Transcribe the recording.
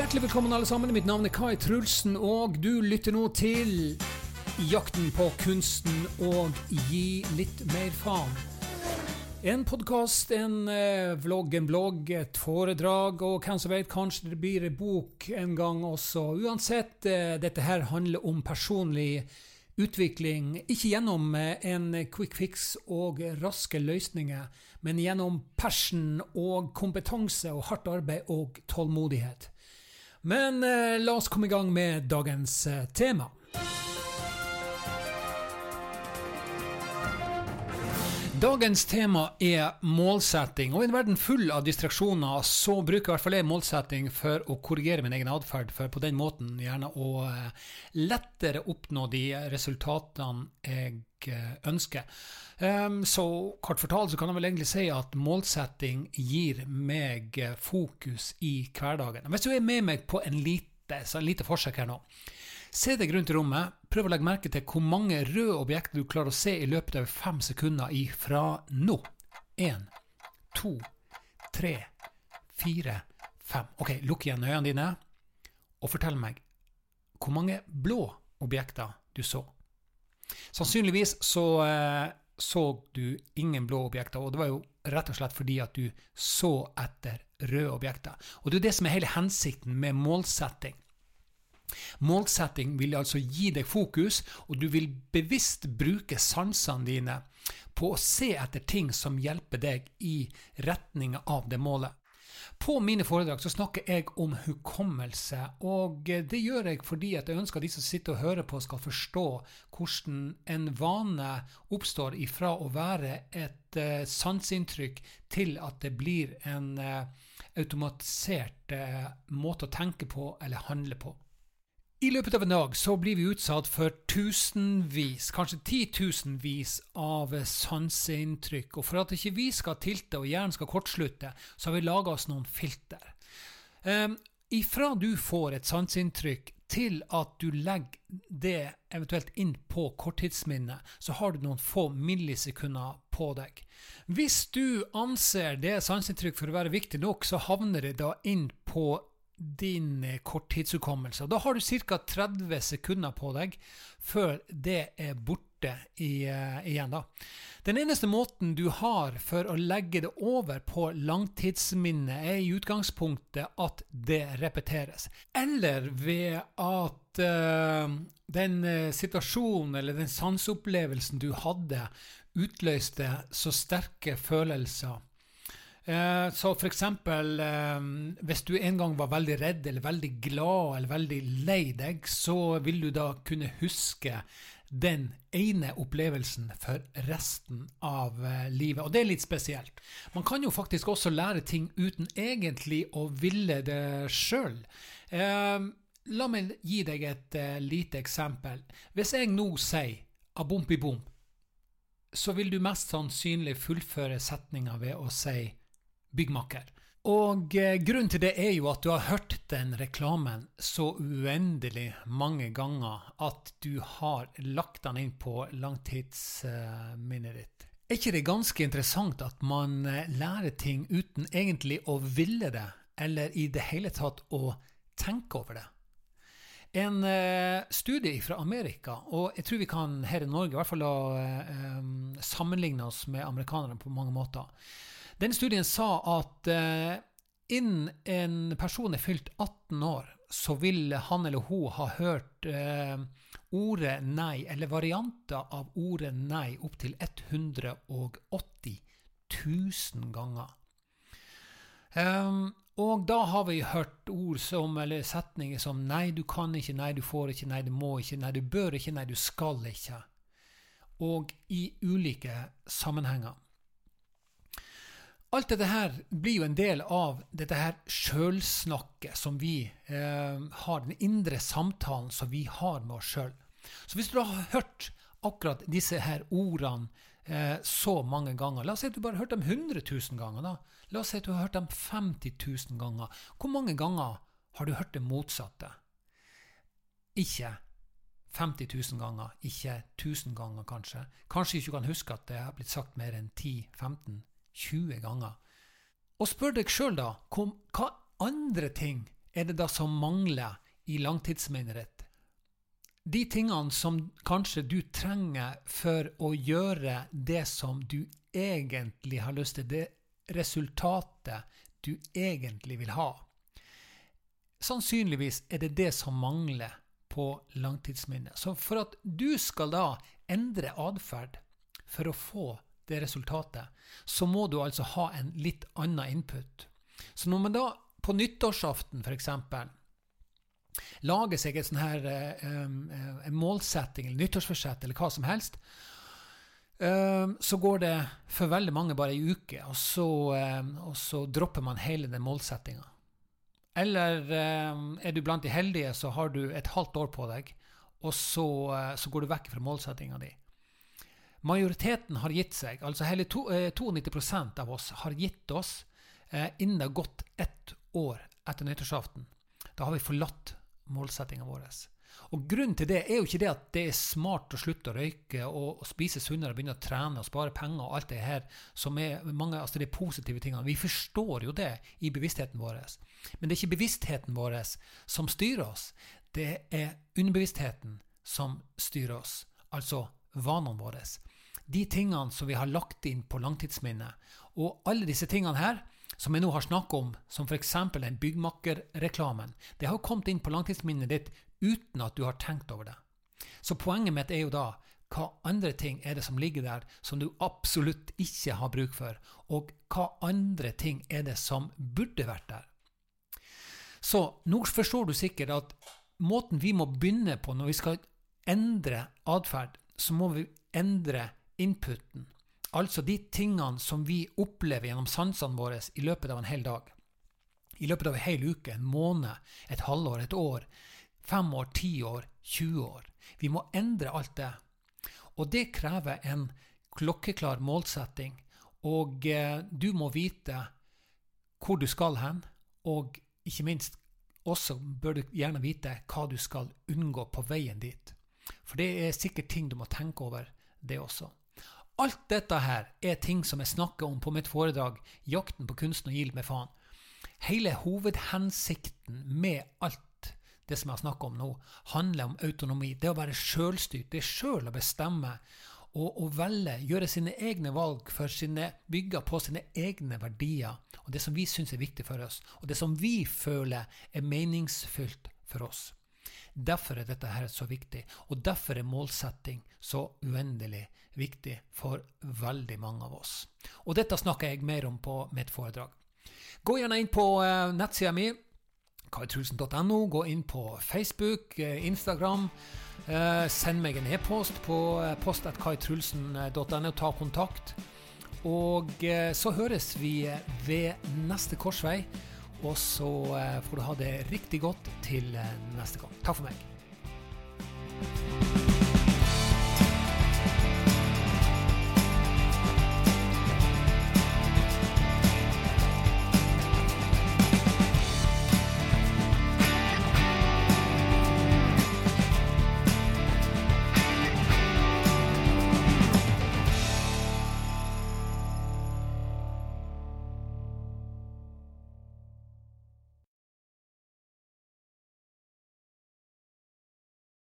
Hjertelig velkommen alle sammen. Mitt navn er Kai Trulsen, og du lytter nå til Jakten på kunsten og gi litt mer faen. En podkast, en eh, vlogg, en blogg, et foredrag, og hvem som vet, kanskje det blir en bok en gang også. Uansett, eh, dette her handler om personlig utvikling, ikke gjennom eh, en quick fix og raske løsninger, men gjennom passion og kompetanse og hardt arbeid og tålmodighet. Men eh, la oss komme i gang med dagens eh, tema. Dagens tema er målsetting, og i en verden full av distraksjoner så bruker i hvert fall jeg målsetting for å korrigere min egen atferd, for på den måten gjerne å eh, lettere oppnå de resultatene jeg ønsker. Um, så kort fortalt så kan jeg vel egentlig si at målsetting gir meg eh, fokus i hverdagen. Hvis du er med meg på en lite, så en lite forsøk her nå Se deg rundt i rommet. Prøv å legge merke til hvor mange røde objekter du klarer å se i løpet av fem sekunder ifra nå. Én, to, tre, fire, fem. Ok, lukk igjen øynene dine, og fortell meg hvor mange blå objekter du så. Sannsynligvis så eh, så du ingen blå objekter, og det var jo rett og slett fordi at du så etter røde objekter. Og det er det som er hele hensikten med målsetting. Målsetting vil altså gi deg fokus, og du vil bevisst bruke sansene dine på å se etter ting som hjelper deg i retning av det målet. På mine foredrag så snakker jeg om hukommelse, og det gjør jeg fordi jeg ønsker at de som sitter og hører på, skal forstå hvordan en vane oppstår ifra å være et uh, sanseinntrykk til at det blir en uh, automatisert uh, måte å tenke på eller handle på. I løpet av en dag så blir vi utsatt for tusenvis, kanskje titusenvis av sanseinntrykk. Og for at ikke vi skal tilte og hjernen skal kortslutte, så har vi laga oss noen filter. Um, ifra du får et sanseinntrykk til at du legger det eventuelt inn på korttidsminnet, så har du noen få millisekunder på deg. Hvis du anser det sanseinntrykk for å være viktig nok, så havner det da inn på din eh, korttidshukommelse. Da har du ca. 30 sekunder på deg før det er borte i, uh, igjen. da. Den eneste måten du har for å legge det over på langtidsminnet, er i utgangspunktet at det repeteres. Eller ved at uh, den situasjonen eller den sanseopplevelsen du hadde, utløste så sterke følelser så for eksempel, eh, hvis du en gang var veldig redd eller veldig glad eller veldig lei deg, så vil du da kunne huske den ene opplevelsen for resten av eh, livet. Og det er litt spesielt. Man kan jo faktisk også lære ting uten egentlig å ville det sjøl. La meg gi deg et lite eksempel. Hvis jeg nå sier abompi-bom, så vil du mest sannsynlig fullføre setninga ved å si byggmaker. Og eh, grunnen til det er jo at du har hørt den reklamen så uendelig mange ganger at du har lagt den inn på langtidsminnet ditt. Er ikke det ganske interessant at man eh, lærer ting uten egentlig å ville det, eller i det hele tatt å tenke over det? En uh, studie fra Amerika, og jeg tror vi kan her i Norge i hvert fall sammenligne oss med amerikanerne på mange måter. Den studien sa at eh, innen en person er fylt 18 år, så vil han eller hun ha hørt eh, ordet nei, eller varianter av ordet nei, opptil 180 000 ganger. Um, og da har vi hørt ord som, eller setninger som 'nei, du kan ikke', 'nei, du får ikke', 'nei, du må ikke', 'nei, du bør ikke', 'nei, du skal ikke'. Og i ulike sammenhenger. Alt dette her blir jo en del av dette her sjølsnakket som vi eh, har, den indre samtalen som vi har med oss sjøl. Så hvis du har hørt akkurat disse her ordene eh, så mange ganger La oss si at du bare har hørt dem 100 000 ganger. da. La oss si at du har hørt dem 50 000 ganger. Hvor mange ganger har du hørt det motsatte? Ikke 50 000 ganger, ikke 1000 ganger, kanskje. Kanskje ikke kan huske at det har blitt sagt mer enn 10-15 20 ganger. Og spør deg sjøl, da, hva andre ting er det da som mangler i langtidsminnet ditt? De tingene som kanskje du trenger for å gjøre det som du egentlig har lyst til, det resultatet du egentlig vil ha. Sannsynligvis er det det som mangler på langtidsminnet. Så for at du skal da endre atferd for å få det resultatet, så må du altså ha en litt annen input. Så når man da på nyttårsaften f.eks. lager seg sånn her, uh, en målsetting eller nyttårsforsett eller hva som helst, så går det for veldig mange bare ei uke, og så, og så, dropper man hele den målsettinga. Eller er du blant de heldige, så har du et halvt år på deg, og så, så går du vekk fra målsettinga di. Majoriteten har gitt seg, altså hele to, 92% av oss har gitt oss innen det har gått ett år etter nyttårsaften. Da har vi forlatt målsettinga vår. Og Grunnen til det er jo ikke det at det er smart å slutte å røyke og, og spise sunnere, begynne å trene og spare penger og alt det her som er mange altså de positive tingene. Vi forstår jo det i bevisstheten vår. Men det er ikke bevisstheten vår som styrer oss. Det er underbevisstheten som styrer oss, altså vanene våre. De tingene som vi har lagt inn på langtidsminnet. Og alle disse tingene her som jeg nå har snakket om, som f.eks. den byggmakkerreklamen, det har kommet inn på langtidsminnet ditt uten at du har tenkt over det. Så poenget mitt er jo da hva andre ting er det som ligger der som du absolutt ikke har bruk for, og hva andre ting er det som burde vært der. Så nå forstår du sikkert at måten vi må begynne på når vi skal endre atferd, så må vi endre inputen. Altså de tingene som vi opplever gjennom sansene våre i løpet av en hel dag. I løpet av en hel uke, en måned, et halvår, et år, fem år, ti år, 20 år. Vi må endre alt det. Og det krever en klokkeklar målsetting. Og eh, du må vite hvor du skal hen, og ikke minst også bør du gjerne vite hva du skal unngå på veien dit. For det er sikkert ting du må tenke over, det også. Alt dette her er ting som jeg snakker om på mitt foredrag 'Jakten på kunsten og gild med faen'. Hele hovedhensikten med alt det som jeg har snakket om nå, handler om autonomi. Det å være sjølstyrt. Det sjøl å bestemme og å velge, gjøre sine egne valg for sine, bygger på sine egne verdier og det som vi syns er viktig for oss, og det som vi føler er meningsfylt for oss. Derfor er dette her så viktig, og derfor er målsetting så uendelig viktig for veldig mange av oss. Og dette snakker jeg mer om på mitt foredrag. Gå gjerne inn på uh, nettsida mi, kaitrulsen.no. Gå inn på Facebook, uh, Instagram. Uh, send meg en e-post på post.kaitrulsen.no. Ta kontakt. Og så høres vi ved neste korsvei. Og så får du ha det riktig godt til neste gang. Takk for meg.